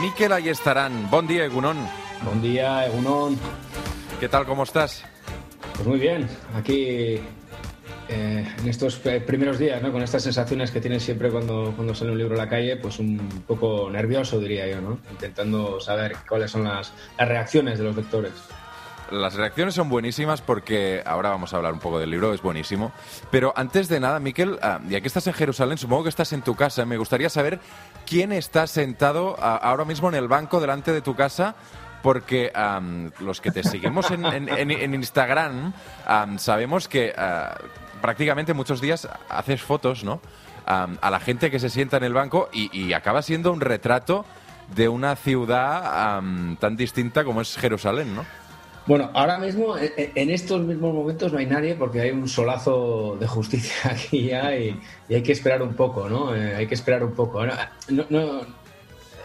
Miquel Ayestarán, buen día, Egunon. Buen día, Egunon. ¿Qué tal, cómo estás? Pues muy bien, aquí eh, en estos primeros días, ¿no? con estas sensaciones que tienes siempre cuando, cuando sale un libro a la calle, pues un poco nervioso, diría yo, ¿no? intentando saber cuáles son las, las reacciones de los lectores. Las reacciones son buenísimas porque ahora vamos a hablar un poco del libro, es buenísimo. Pero antes de nada, Miquel, ah, ya que estás en Jerusalén, supongo que estás en tu casa, me gustaría saber quién está sentado ah, ahora mismo en el banco delante de tu casa porque los que te seguimos en, Instagram sabemos que ah, prácticamente muchos días haces fotos, ¿no? a la gente que se sienta en el banco y, acaba siendo un retrato de una ciudad tan distinta como es Jerusalén, ¿no? Bueno, ahora mismo, e, e, en estos mismos momentos no hay nadie porque hay un solazo de justicia aquí ya y, hay que esperar un poco, ¿no? Eh, hay que esperar un poco.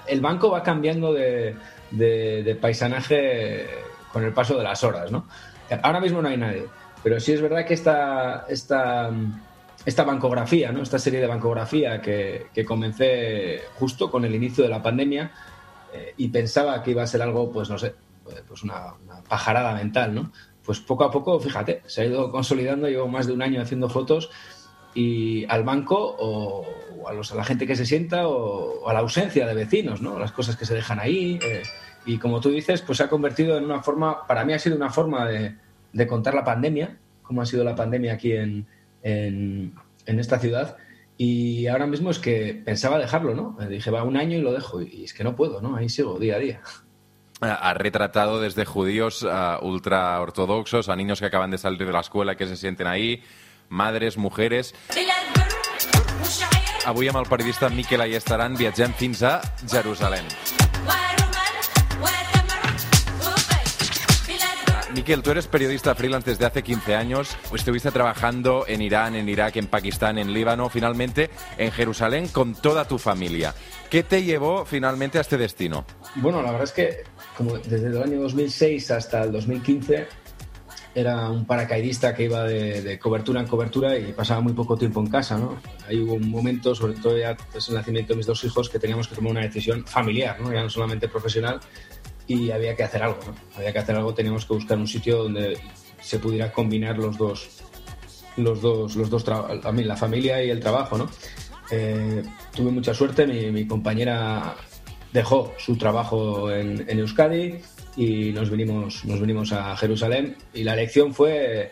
el banco va cambiando de, de, paisanaje con el paso de las horas, ¿no? Ahora mismo no hay nadie, pero sí es verdad que esta, esta, esta bancografía, ¿no? Esta serie de bancografía que, que comencé justo con el inicio de la pandemia eh, y pensaba que iba a ser algo, pues no sé, pues una, pajarada mental, ¿no? Pues poco a poco, fíjate, se ha ido consolidando, llevo más de un año haciendo fotos y al banco o, a, los, a, la gente que se sienta o, a la ausencia de vecinos, ¿no? Las cosas que se dejan ahí. Eh, y como tú dices, pues se ha convertido en una forma, para mí ha sido una forma de, de contar la pandemia, cómo ha sido la pandemia aquí en, en, esta ciudad. Y ahora mismo es que pensaba dejarlo, ¿no? Dije, va un año y lo dejo. Y es que no puedo, ¿no? Ahí sigo día a día ha retratado desde judíos a ultra ortodoxos, a niños que acaban de salir de la escuela que se sienten ahí, madres, mujeres... Avui amb el periodista Miquel Ayestaran viatgem fins Jerusalem. Miquel, tú eres periodista freelance desde hace 15 años. Estuviste trabajando en Irán, en Irak, en Pakistán, en Líbano, finalmente en Jerusalén con toda tu familia. ¿Qué te llevó finalmente a este destino? Bueno, la verdad es que desde el año 2006 hasta el 2015 era un paracaidista que iba de, cobertura en cobertura y pasaba muy poco tiempo en casa, ¿no? Ahí hubo un momento, sobre todo ya tras el nacimiento de mis dos hijos, que teníamos que tomar una decisión familiar, ¿no? Ya no solamente profesional, y había que hacer algo. Había que hacer algo, teníamos que buscar un sitio donde se pudiera combinar los dos, los dos, los dos, la familia y el trabajo, ¿no? Eh, tuve mucha suerte, mi, compañera dejó su trabajo en, Euskadi y nos vinimos, nos vinimos a Jerusalén y la elección fue,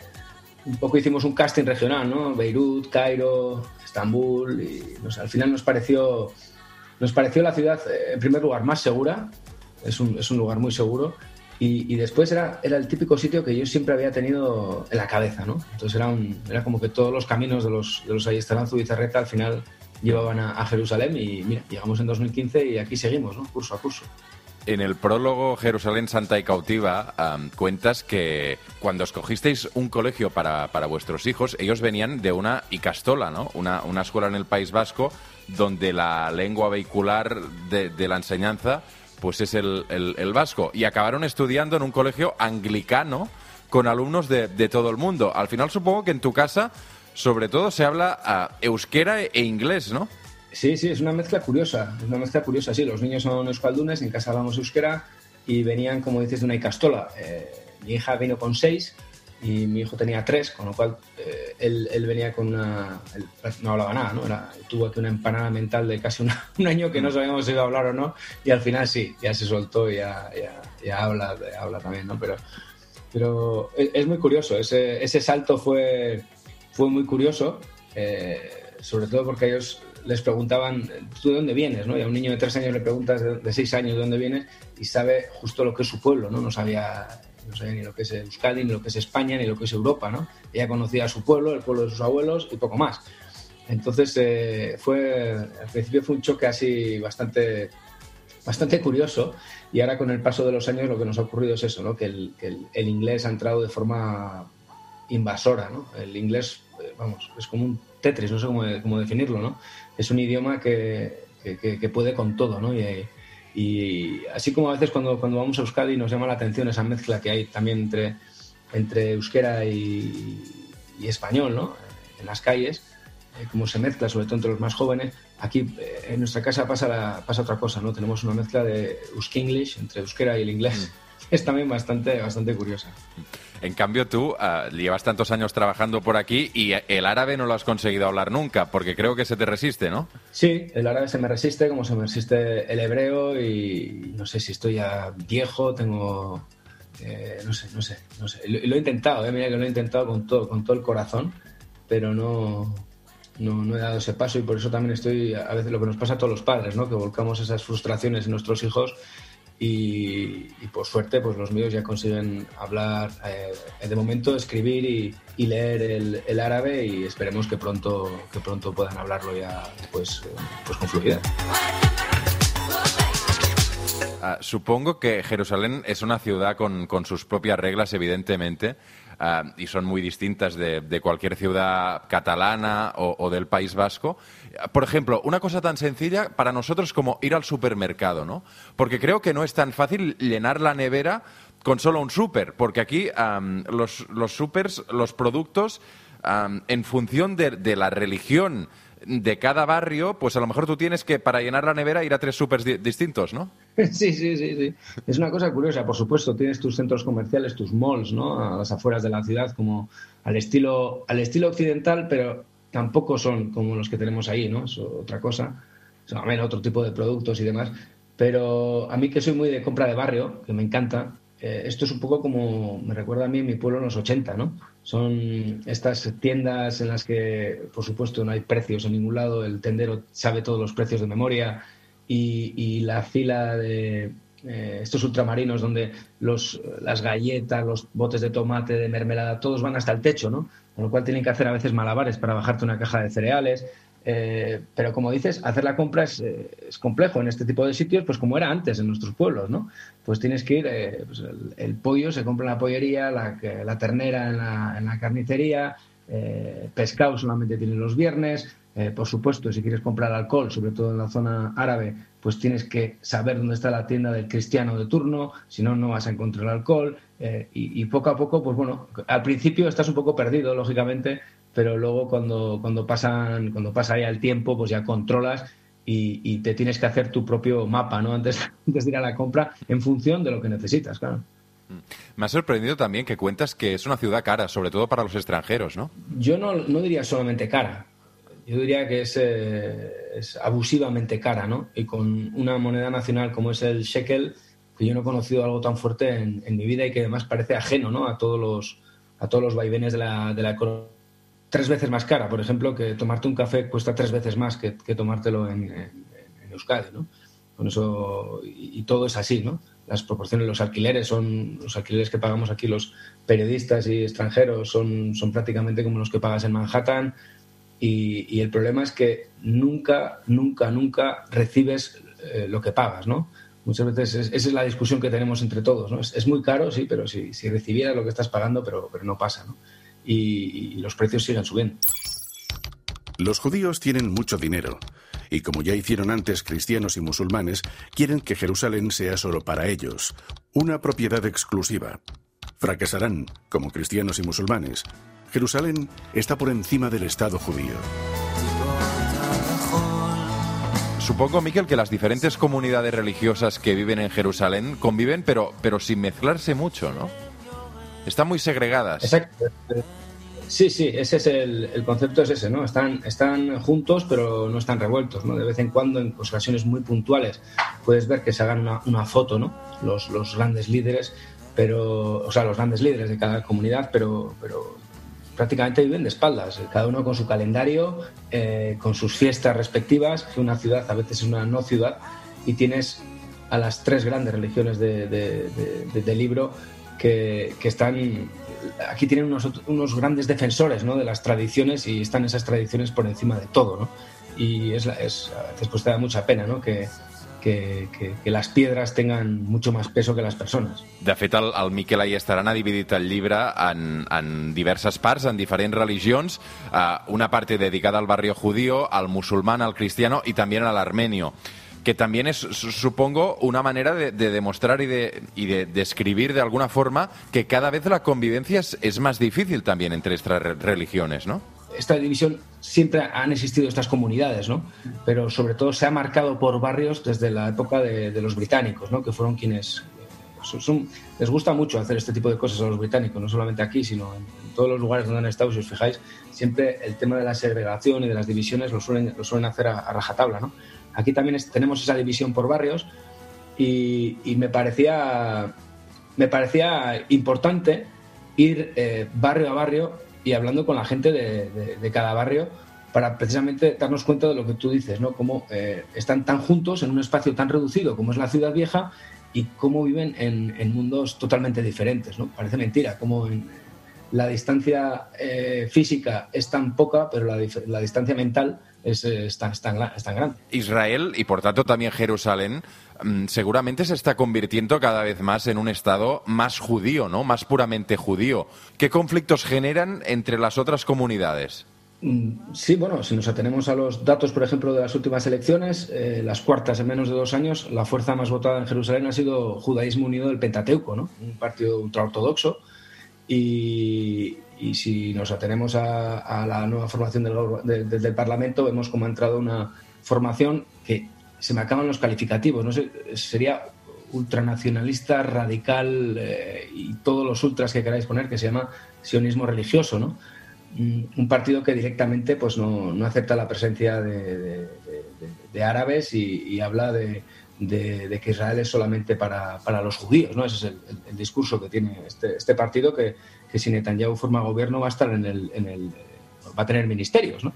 un poco hicimos un casting regional, ¿no? Beirut, Cairo, Estambul y al final nos pareció, nos pareció la ciudad, eh, en primer lugar, más segura, es un, es un lugar muy seguro y, y, después era, era el típico sitio que yo siempre había tenido en la cabeza, ¿no? Entonces era, un, era como que todos los caminos de los, de los Ayestaranzu y Cerreta al final llevaban a, Jerusalén y mira, llegamos en 2015 y aquí seguimos, ¿no? Curso a curso. En el prólogo Jerusalén Santa y Cautiva cuentas que cuando escogisteis un colegio para, para, vuestros hijos, ellos venían de una Icastola, ¿no? Una, una escuela en el País Vasco donde la lengua vehicular de, de la enseñanza pues es el, el, vasco. Y acabaron estudiando en un colegio anglicano con alumnos de, de todo el mundo. Al final supongo que en tu casa sobre todo se habla a euskera e inglés, ¿no? Sí, sí, es una mezcla curiosa, es una mezcla curiosa, sí, los niños son euskaldunes, en casa hablamos euskera y venían, como dices, de una icastola. Eh, mi hija vino con seis y mi hijo tenía tres, con lo cual eh, él, venía con una... no hablaba nada, ¿no? Tuvo aquí una empanada mental de casi un año que no sabíamos si iba a hablar o no y al final sí, ya se soltó y ya, ya, habla, habla también, ¿no? Pero, pero es, muy curioso, ese, ese salto fue fue muy curioso, eh, sobre todo porque ellos les preguntaban, ¿tú de dónde vienes? ¿no? Y a un niño de tres años le preguntas de, seis años de dónde vienes y sabe justo lo que es su pueblo, ¿no? No sabía, no sabía ni lo que es Euskadi, ni lo que es España, ni lo que es Europa, ¿no? Ella conocía su pueblo, el pueblo de sus abuelos y poco más. Entonces, eh, fue, al principio fue un choque así bastante, bastante curioso y ahora con el paso de los años lo que nos ha ocurrido es eso, ¿no? que, el, inglés ha entrado de forma invasora, ¿no? El inglés eh, vamos, es como un Tetris, no sé cómo, definirlo, ¿no? Es un idioma que, puede con todo, ¿no? Y, Y así como a veces cuando, cuando vamos a Euskadi nos llama la atención esa mezcla que hay también entre, entre euskera y, español, ¿no? En las calles, eh, cómo se mezcla, sobre todo entre los más jóvenes. Aquí eh, en nuestra casa pasa, pasa otra cosa, ¿no? Tenemos una mezcla de English entre euskera y el inglés. Mm. Es también bastante, bastante curiosa. En cambio, tú uh, llevas tantos años trabajando por aquí y el árabe no lo has conseguido hablar nunca, porque creo que se te resiste, ¿no? Sí, el árabe se me resiste, como se me resiste el hebreo, y no sé si estoy ya viejo, tengo eh, no sé, no sé, no sé. Lo, he intentado, eh, mira que lo he intentado con todo, con todo el corazón, pero no, no, he dado ese paso y por eso también estoy, a veces lo que nos pasa a todos los padres, ¿no? Que volcamos esas frustraciones en nuestros hijos y, por suerte pues los míos ya consiguen hablar, eh, de momento escribir y, leer el, árabe y esperemos que pronto, que pronto puedan hablarlo ya pues, pues con fluidez. Ah, supongo que Jerusalén es una ciudad con, sus propias reglas, evidentemente, y son muy distintas de, cualquier ciudad catalana o, del País Vasco. Por ejemplo, una cosa tan sencilla para nosotros como ir al supermercado, ¿no? Porque creo que no es tan fácil llenar la nevera con solo un súper, porque aquí los, los supers, los productos, en función de la religión, de cada barrio, pues a lo mejor tú tienes que, para llenar la nevera, ir a tres supers distintos, ¿no? Sí, sí, sí, sí. Es una cosa curiosa, por supuesto. Tienes tus centros comerciales, tus malls, ¿no? A las afueras de la ciudad, como al estilo, al estilo occidental, pero tampoco son como los que tenemos ahí, ¿no? Es otra cosa. Son otro tipo de productos y demás. Pero a mí que soy muy de compra de barrio, que me encanta, eh, esto es un poco como me recuerda a mí mi pueblo en los 80, ¿no? Son estas tiendas en las que, por supuesto, no hay precios en ningún lado, el tendero sabe todos los precios de memoria y, la fila de eh, estos ultramarinos donde los, las galletas, los botes de tomate, de mermelada, todos van hasta el techo, ¿no? Con lo cual tienen que hacer a veces malabares para bajarte una caja de cereales. Eh, pero como dices, hacer la compra eh, es, complejo en este tipo de sitios, pues como era antes en nuestros pueblos, ¿no? Pues tienes que ir, eh, pues el, pollo se compra en la pollería, la, la ternera en la, en la carnicería, pescado solamente tienen los viernes, por supuesto, si quieres comprar alcohol, sobre todo en la zona árabe, pues tienes que saber dónde está la tienda del cristiano de turno, si no, no vas a encontrar alcohol. y, poco a poco, pues bueno, al principio estás un poco perdido, lógicamente, pero luego cuando, cuando, pasan, cuando pasa ya el tiempo, pues ya controlas y, te tienes que hacer tu propio mapa, ¿no? Antes, antes de ir a la compra, en función de lo que necesitas, claro. Mm. Me ha sorprendido también que cuentas que es una ciudad cara, sobre todo para los extranjeros, ¿no? Yo no, no diría solamente cara, yo diría que es, eh, es, abusivamente cara, ¿no? Y con una moneda nacional como es el shekel, que yo no he conocido algo tan fuerte en, en mi vida y que además parece ajeno, ¿no? A todos los, a todos los vaivenes de la, de la economía tres veces más cara, por ejemplo, que tomarte un café cuesta tres veces más que, tomártelo en, Euskadi, ¿no? Con eso, y, todo es así, ¿no? Las proporciones, los alquileres son, los alquileres que pagamos aquí los periodistas y extranjeros son, son prácticamente como los que pagas en Manhattan y, el problema es que nunca, nunca, nunca recibes eh, lo que pagas, ¿no? Muchas veces esa es la discusión que tenemos entre todos, ¿no? Es, muy caro, sí, pero si, si recibieras lo que estás pagando, pero, pero no pasa, ¿no? Y, los precios siguen subiendo. Los judíos tienen mucho dinero y como ya hicieron antes cristianos y musulmanes, quieren que Jerusalén sea solo para ellos, una propiedad exclusiva. Fracasarán, como cristianos y musulmanes. Jerusalén está por encima del Estado judío. Supongo, Miquel, que las diferentes comunidades religiosas que viven en Jerusalén conviven, pero, pero sin mezclarse mucho, ¿no? Están muy segregadas. Exacto. Sí, sí, ese es el, concepto es ese, ¿no? Están, están juntos, pero no están revueltos, ¿no? De vez en cuando, en ocasiones muy puntuales, puedes ver que se hagan una, foto, ¿no? Los, los, grandes líderes, pero, o sea, los grandes líderes de cada comunidad, pero, pero prácticamente viven de espaldas, cada uno con su calendario, eh, con sus fiestas respectivas, que una ciudad a veces es una no ciudad, y tienes a las tres grandes religiones de, de libro que, están aquí tienen unos, unos, grandes defensores ¿no? de las tradiciones y están esas tradiciones por encima de todo. ¿no? Y es, es, a veces pues te da mucha pena ¿no? que, que, que, las piedras tengan mucho más peso que las persones. De fet, el, el Miquel Ayestarán ha dividit el llibre en, en diverses parts, en diferents religions, uh, una parte dedicada al barrio judío, al musulmán, al cristiano i també al armenio. Que también es, supongo, una manera de, demostrar y de, y de describir de alguna forma que cada vez la convivencia es, más difícil también entre estas religiones, ¿no? esta división siempre han existido estas comunidades, ¿no? Pero sobre todo se ha marcado por barrios desde la época de, los británicos, ¿no? Que fueron quienes les gusta mucho hacer este tipo de cosas a los británicos, no solamente aquí, sino en, todos los lugares donde han estado. Si os fijáis, siempre el tema de la segregación y de las divisiones lo suelen, lo suelen hacer a, rajatabla, ¿no? Aquí también tenemos esa división por barrios y, me parecía me parecía importante ir eh, barrio a barrio y hablando con la gente de, cada barrio para precisamente darnos cuenta de lo que tú dices, ¿no? Cómo eh, están tan juntos en un espacio tan reducido como es la ciudad vieja y cómo viven en, mundos totalmente diferentes, ¿no? Parece mentira, cómo la distancia eh, física es tan poca, pero la, distancia mental es, es, tan, es, tan, grande. Israel y por tanto también Jerusalén mm, seguramente se está convirtiendo cada vez más en un Estado más judío, ¿no? Más puramente judío. ¿Qué conflictos generan entre las otras comunidades? Mm, sí, bueno, si nos atenemos a los datos, por ejemplo, de las últimas elecciones, eh, las cuartas en menos de dos años, la fuerza más votada en Jerusalén ha sido Judaísmo Unido del Pentateuco, ¿no? un partido ultraortodoxo. Y, y si nos atenemos a, la nueva formación del, del, Parlamento, vemos cómo ha entrado una formación que se me acaban los calificativos, no sé, sería ultranacionalista, radical eh, y todos los ultras que queráis poner, que se llama sionismo religioso, ¿no? Mm, un partido que directamente pues no, no acepta la presencia de, árabes y, habla de, que Israel es solamente para, para, los judíos, ¿no? Ese es el, discurso que tiene este, este partido que que si Netanyahu forma gobierno va a estar en el, en el va a tener ministerios, ¿no?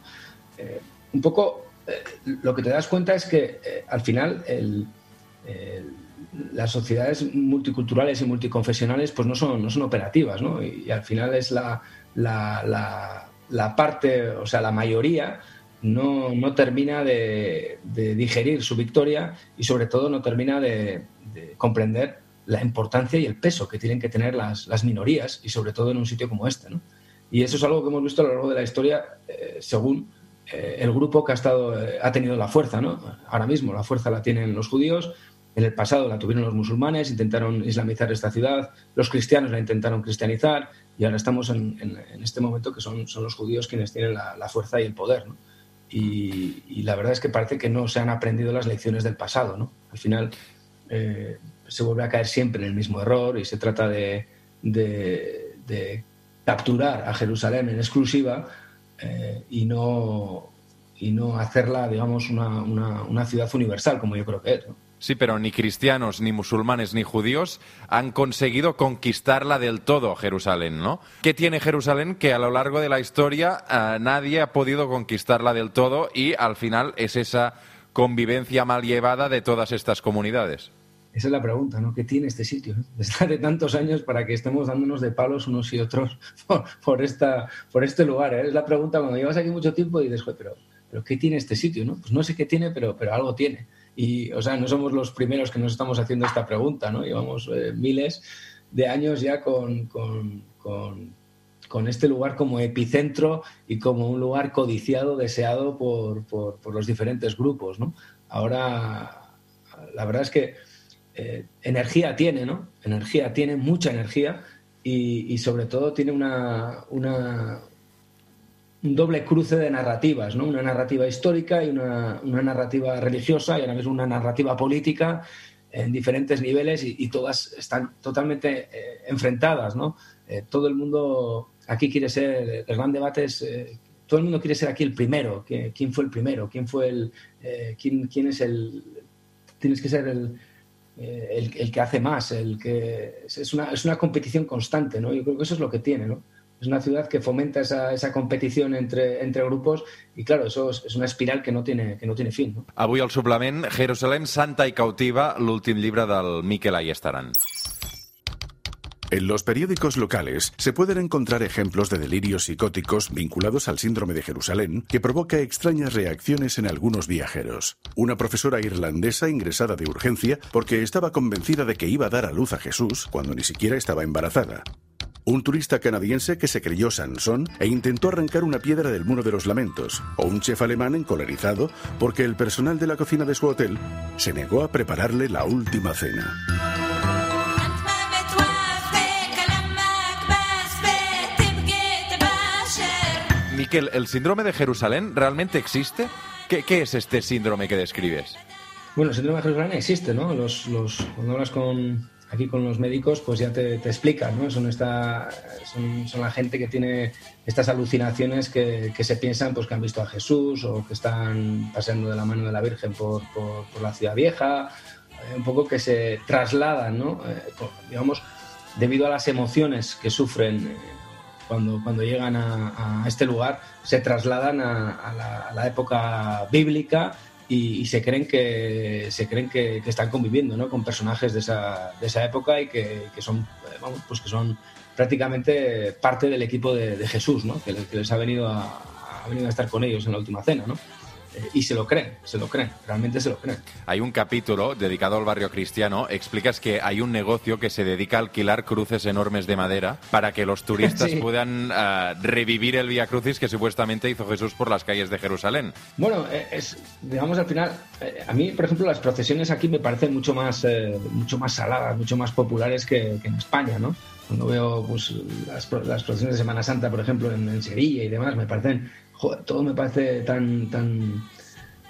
Eh, un poco eh, lo que te das cuenta es que eh, al final las sociedades multiculturales y multiconfesionales pues no son, no son operativas, ¿no? Y, al final es la, la, la, parte, o sea, la mayoría no, no termina de, digerir su victoria y sobre todo no termina de, de comprender la importancia y el peso que tienen que tener las, minorías y sobre todo en un sitio como este. ¿no? Y eso es algo que hemos visto a lo largo de la historia eh, según eh, el grupo que ha, estado, eh, ha tenido la fuerza. ¿no? Ahora mismo la fuerza la tienen los judíos, en el pasado la tuvieron los musulmanes, intentaron islamizar esta ciudad, los cristianos la intentaron cristianizar y ahora estamos en, este momento que son, son, los judíos quienes tienen la, fuerza y el poder. Y, la verdad es que parece que no se han aprendido las lecciones del pasado. ¿no? Al final se vuelve a caer siempre en el mismo error y se trata de, capturar a Jerusalén en exclusiva eh, y, no, y no hacerla, digamos, una, ciudad universal, como yo creo que es. Sí, pero ni cristianos, ni musulmanes, ni judíos han conseguido conquistarla del todo, Jerusalén, ¿no? ¿Qué tiene Jerusalén que a lo largo de la historia eh, nadie ha podido conquistarla del todo y al final es esa convivencia mal llevada de todas estas comunidades? Esa es la pregunta, ¿no? ¿Qué tiene este sitio? Desde de tantos años para que estemos dándonos de palos unos y otros por, esta, por este lugar. ¿eh? Es la pregunta cuando llevas aquí mucho tiempo y dices, pero, pero ¿qué tiene este sitio? ¿no? Pues no sé qué tiene, pero, pero algo tiene. Y, o sea, no somos los primeros que nos estamos haciendo esta pregunta, ¿no? Llevamos eh, miles de años ya con, con, con, este lugar como epicentro y como un lugar codiciado, deseado por, por, los diferentes grupos, ¿no? Ahora, la verdad es que eh, energía tiene, ¿no? Energía tiene, mucha energía y, sobre todo tiene una, una, un doble cruce de narrativas, ¿no? Una narrativa histórica y una, una narrativa religiosa y a la vez una narrativa política en diferentes niveles y, todas están totalmente eh, enfrentadas, ¿no? Eh, todo el mundo aquí quiere ser, el gran debate es, todo el mundo quiere ser aquí el primero, ¿quién fue el primero? ¿Quién fue el, quién, quién es el, tienes que ser el, eh, el, que hace más, el que es una, es una competición constante, ¿no? Yo creo que eso es lo que tiene, ¿no? Es una ciudad que fomenta esa, esa competición entre, entre grupos y claro, eso es, es una espiral que no tiene, que no tiene fin. No? Avui al suplement Jerusalem Santa i Cautiva, l'últim llibre del Miquel Ayestaran. En los periódicos locales se pueden encontrar ejemplos de delirios psicóticos vinculados al síndrome de Jerusalén que provoca extrañas reacciones en algunos viajeros. Una profesora irlandesa ingresada de urgencia porque estaba convencida de que iba a dar a luz a Jesús cuando ni siquiera estaba embarazada. Un turista canadiense que se creyó Sansón e intentó arrancar una piedra del muro de los lamentos, o un chef alemán encolarizado porque el personal de la cocina de su hotel se negó a prepararle la última cena. Miquel, ¿el síndrome de Jerusalén realmente existe? ¿Qué, qué es este síndrome que describes? Bueno, el síndrome de Jerusalén existe, ¿no? Los, los, cuando hablas con, aquí con los médicos, pues ya te, te explican, ¿no? Son, esta, son, la gente que tiene estas alucinaciones que, que, se piensan pues, que han visto a Jesús o que están paseando de la mano de la Virgen por, por, la ciudad vieja, eh, un poco que se trasladan, ¿no? Eh, digamos, debido a las emociones que sufren eh, cuando, cuando llegan a, este lugar, se trasladan a, a, la, a la época bíblica y, se creen que se creen que, están conviviendo ¿no? con personajes de esa, de esa época y que, que son vamos, pues que son prácticamente parte del equipo de, Jesús, ¿no? que, que, les ha venido a, ha venido a estar con ellos en la última cena. ¿no? Eh, y se lo creen, se lo creen, realmente se lo creen. Hay un capítulo dedicado al barrio cristiano, explicas que hay un negocio que se dedica a alquilar cruces enormes de madera para que los turistas sí. puedan uh, revivir el Vía Crucis que supuestamente hizo Jesús por las calles de Jerusalén. Bueno, eh, es, digamos al final, eh, a mí, por ejemplo, las procesiones aquí me parecen mucho más, eh, mucho más saladas, mucho más populares que, que en España, ¿no? Cuando veo pues, las, las, procesiones de Semana Santa, por ejemplo, en, en Sevilla y demás, me parecen joder, todo me parece tan, tan,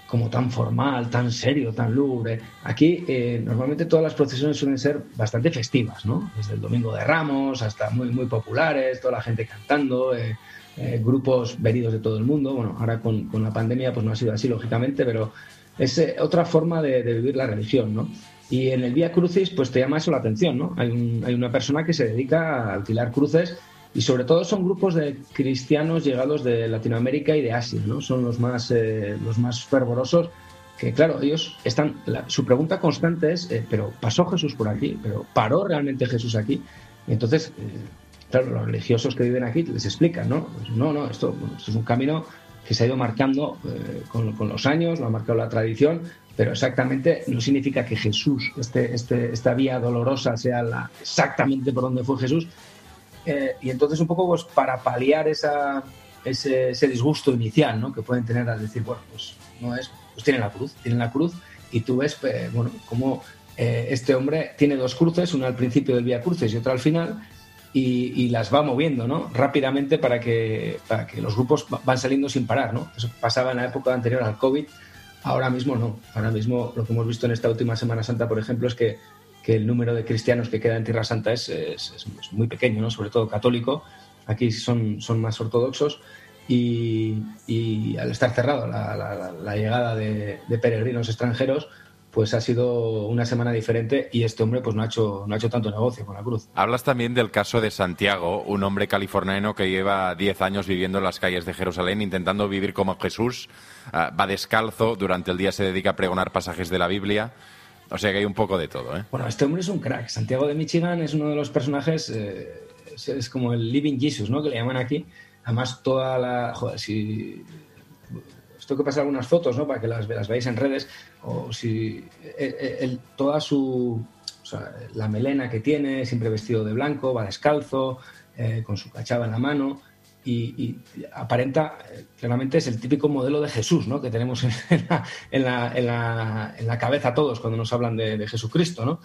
como tan formal, tan serio, tan lúgubre. Aquí eh, normalmente todas las procesiones suelen ser bastante festivas, ¿no? Desde el Domingo de Ramos hasta muy, muy populares, toda la gente cantando, eh, eh, grupos venidos de todo el mundo. Bueno, ahora con, con, la pandemia pues no ha sido así, lógicamente, pero es otra forma de, de, vivir la religión, ¿no? Y en el Vía Crucis pues te llama eso la atención, ¿no? Hay, un, hay una persona que se dedica a alquilar cruces y sobre todo son grupos de cristianos llegados de Latinoamérica y de Asia, ¿no? Son los más, eh, los más fervorosos que claro, ellos están, la, su pregunta constante es, eh, pero ¿pasó Jesús por aquí? ¿Pero paró realmente Jesús aquí? Y entonces, eh, claro, los religiosos que viven aquí les explican, ¿no? Pues no, no, esto, es un camino que se ha ido marcando con, con, los años, lo ha marcado la tradición, pero exactamente no significa que Jesús, este, este, esta vía dolorosa sea la, exactamente por donde fue Jesús, eh, y entonces un poco pues para paliar ese, ese, disgusto inicial ¿no? que pueden tener al decir, bueno, pues no es, pues tienen la cruz, tienen la cruz y tú ves, pues, bueno, cómo eh, este hombre tiene dos cruces, una al principio del Vía Cruces y otra al final, y, y, las va moviendo ¿no? rápidamente para que, para que los grupos van saliendo sin parar. ¿no? Eso pasaba en la época anterior al COVID, ahora mismo no. Ahora mismo lo que hemos visto en esta última Semana Santa, por ejemplo, es que el número de cristianos que queda en Tierra Santa es, muy pequeño, ¿no? sobre todo católico. Aquí son, más ortodoxos y, al estar cerrado la, llegada de, de, peregrinos extranjeros, pues ha sido una semana diferente y este hombre pues no ha hecho no ha hecho tanto negocio con la cruz. Hablas también del caso de Santiago, un hombre californiano que lleva 10 años viviendo en las calles de Jerusalén intentando vivir como Jesús, uh, va descalzo, durante el día se dedica a pregonar pasajes de la Biblia. O sea que hay un poco de todo, ¿eh? Bueno, este hombre es un crack. Santiago de Michigan es uno de los personajes, eh, es, como el Living Jesus, ¿no? Que le llaman aquí. Además, toda la... Joder, si... Os tengo que pasar algunas fotos, ¿no? Para que las, las veáis en redes. O si... El, el, toda su... O sea, la melena que tiene, siempre vestido de blanco, va descalzo, eh, con su cachava en la mano y, aparenta, eh, claramente es el típico modelo de Jesús, ¿no? Que tenemos en la, en la, en la, en la cabeza todos cuando nos hablan de, de Jesucristo, ¿no?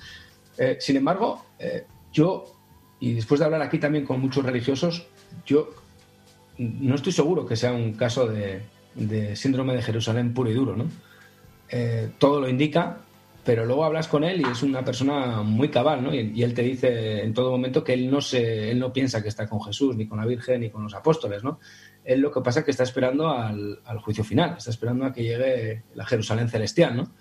Eh, sin embargo, eh, yo, y después de hablar aquí también con muchos religiosos, yo no estoy seguro que sea un caso de, síndrome de Jerusalén puro y duro, ¿no? Todo lo indica, pero luego hablas con él y es una persona muy cabal, ¿no? Y, él te dice en todo momento que él no se, él no piensa que está con Jesús, ni con la Virgen, ni con los apóstoles, ¿no? Él lo que pasa es que está esperando al, juicio final, está esperando a que llegue la Jerusalén celestial, ¿no?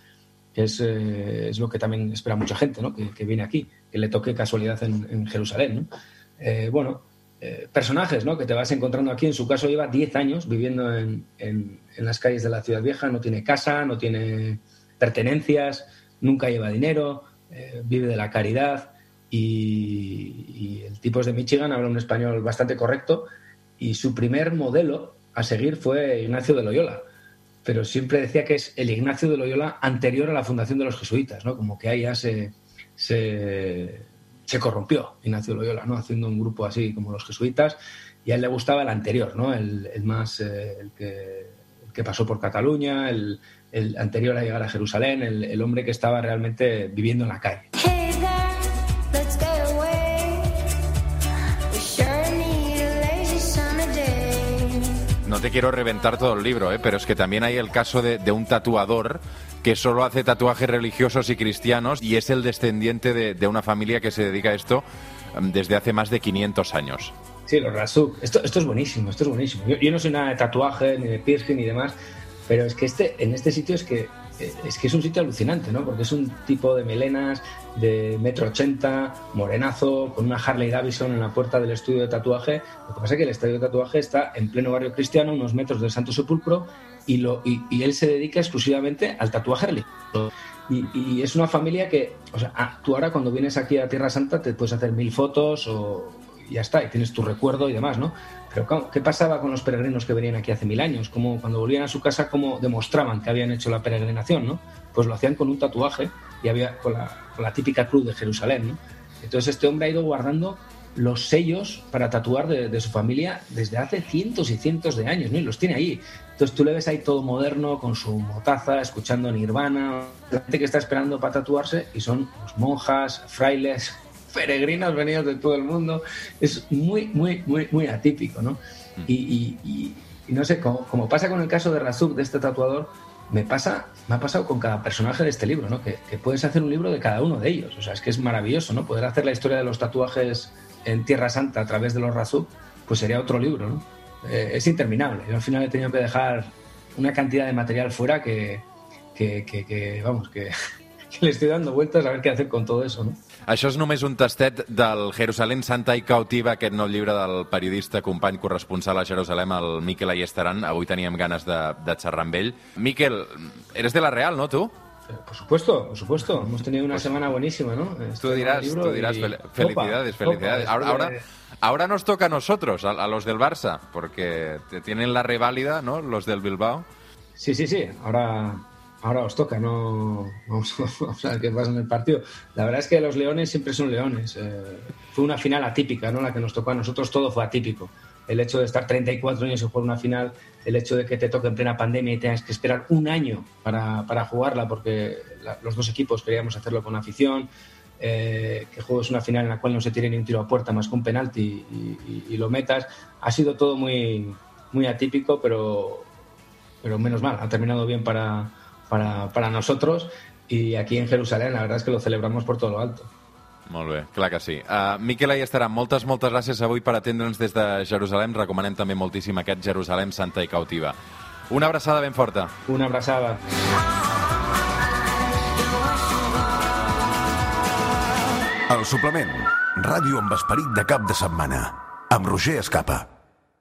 Que es, eh, es lo que también espera mucha gente, ¿no? Que, viene aquí, que le toque casualidad en, Jerusalén, ¿no? Eh, bueno, eh, personajes, ¿no? Que te vas encontrando aquí. En su caso lleva 10 años viviendo en, en, en las calles de la ciudad vieja, no tiene casa, no tiene pertenencias, nunca lleva dinero, eh, vive de la caridad y, y, el tipo es de Michigan, habla un español bastante correcto y su primer modelo a seguir fue Ignacio de Loyola. Pero siempre decía que es el Ignacio de Loyola anterior a la fundación de los jesuitas, ¿no? Como que ahí ya se, se, corrompió Ignacio Loyola, ¿no? Haciendo un grupo así como los jesuitas y a él le gustaba el anterior, ¿no? El, más, eh, el, que, pasó por Cataluña, el, anterior a llegar a Jerusalén, el, hombre que estaba realmente viviendo en la calle. No te quiero reventar todo el libro, ¿eh? pero es que también hay el caso de, de un tatuador que solo hace tatuajes religiosos y cristianos y es el descendiente de, una familia que se dedica a esto mm, desde hace más de 500 años. Sí, los Razuk. Esto, esto es buenísimo, esto es buenísimo. Yo, no soy nada de tatuaje, ni de piercing, ni demás, pero es que este, en este sitio es que es que es un sitio alucinante, ¿no? Porque es un tipo de melenas de metro ochenta, morenazo, con una Harley Davidson en la puerta del estudio de tatuaje. Lo que pasa es que el estudio de tatuaje está en pleno barrio cristiano, unos metros del Santo Sepulcro, y, lo, y, él se dedica exclusivamente al tatuaje religioso. Y, es una familia que, o sea, ah, tú ahora cuando vienes aquí a Tierra Santa te puedes hacer mil fotos o y ya está, y tienes tu recuerdo y demás, ¿no? Pero ¿qué pasaba con los peregrinos que venían aquí hace mil años? Como cuando volvían a su casa, ¿cómo demostraban que habían hecho la peregrinación, no? Pues lo hacían con un tatuaje y había con la, típica cruz de Jerusalén, ¿no? Entonces este hombre ha ido guardando los sellos para tatuar de, su familia desde hace cientos y cientos de años, ¿no? Y los tiene ahí. Entonces tú le ves ahí todo moderno, con su motaza, escuchando Nirvana, la gente que está esperando para tatuarse y son pues, monjas, frailes, peregrinos venidos de todo el mundo. Es muy, muy, muy, muy atípico, ¿no? Mm. Y, no sé, como, pasa con el caso de Razuk, de este tatuador, me pasa, me ha pasado con cada personaje de este libro, ¿no? Que, puedes hacer un libro de cada uno de ellos. O sea, es que es maravilloso, ¿no? Poder hacer la historia de los tatuajes en Tierra Santa a través de los Razuk, pues sería otro libro, ¿no? Eh, es interminable. Yo al final he tenido que dejar una cantidad de material fuera que, que, que vamos, que, le estoy dando vueltas a ver qué hacer con todo eso, ¿no? Això és només un tastet del Jerusalem Santa i Cautiva, aquest nou llibre del periodista, company corresponsal a Jerusalem, el Miquel Ayestaran. Avui teníem ganes de, de xerrar amb ell. Miquel, eres de la Real, no, tu? Eh, por supuesto, por supuesto. Hemos tenido una pues, semana buenísima, ¿no? Tú dirás, tú dirás, y... felicidades, opa, felicidades. Opa, ahora, ahora, ahora, nos toca a nosotros, a, a, los del Barça, porque tienen la reválida, ¿no? Los del Bilbao. Sí, sí, sí. Ahora ahora os toca, no vamos, a ver qué pasa en el partido. La verdad es que los leones siempre son leones. Eh, fue una final atípica, ¿no? La que nos tocó a nosotros, todo fue atípico. El hecho de estar 34 años y jugar una final, el hecho de que te toque en plena pandemia y tengas que esperar un año para, para jugarla, porque los dos equipos queríamos hacerlo con afición, eh, que juegues una final en la cual no se tiene ni un tiro a puerta más que un penalti y, y, lo metas, ha sido todo muy, muy atípico, pero, pero menos mal, ha terminado bien para, para, para nosotros y aquí en Jerusalén la verdad es que lo celebramos por todo lo alto. Molt bé, clar que sí. Uh, Miquel estarà. moltes, moltes gràcies avui per atendre'ns des de Jerusalem. Recomanem també moltíssim aquest Jerusalem Santa i Cautiva. Una abraçada ben forta. Una abraçada. El suplement. Ràdio amb esperit de cap de setmana. Amb Roger Escapa.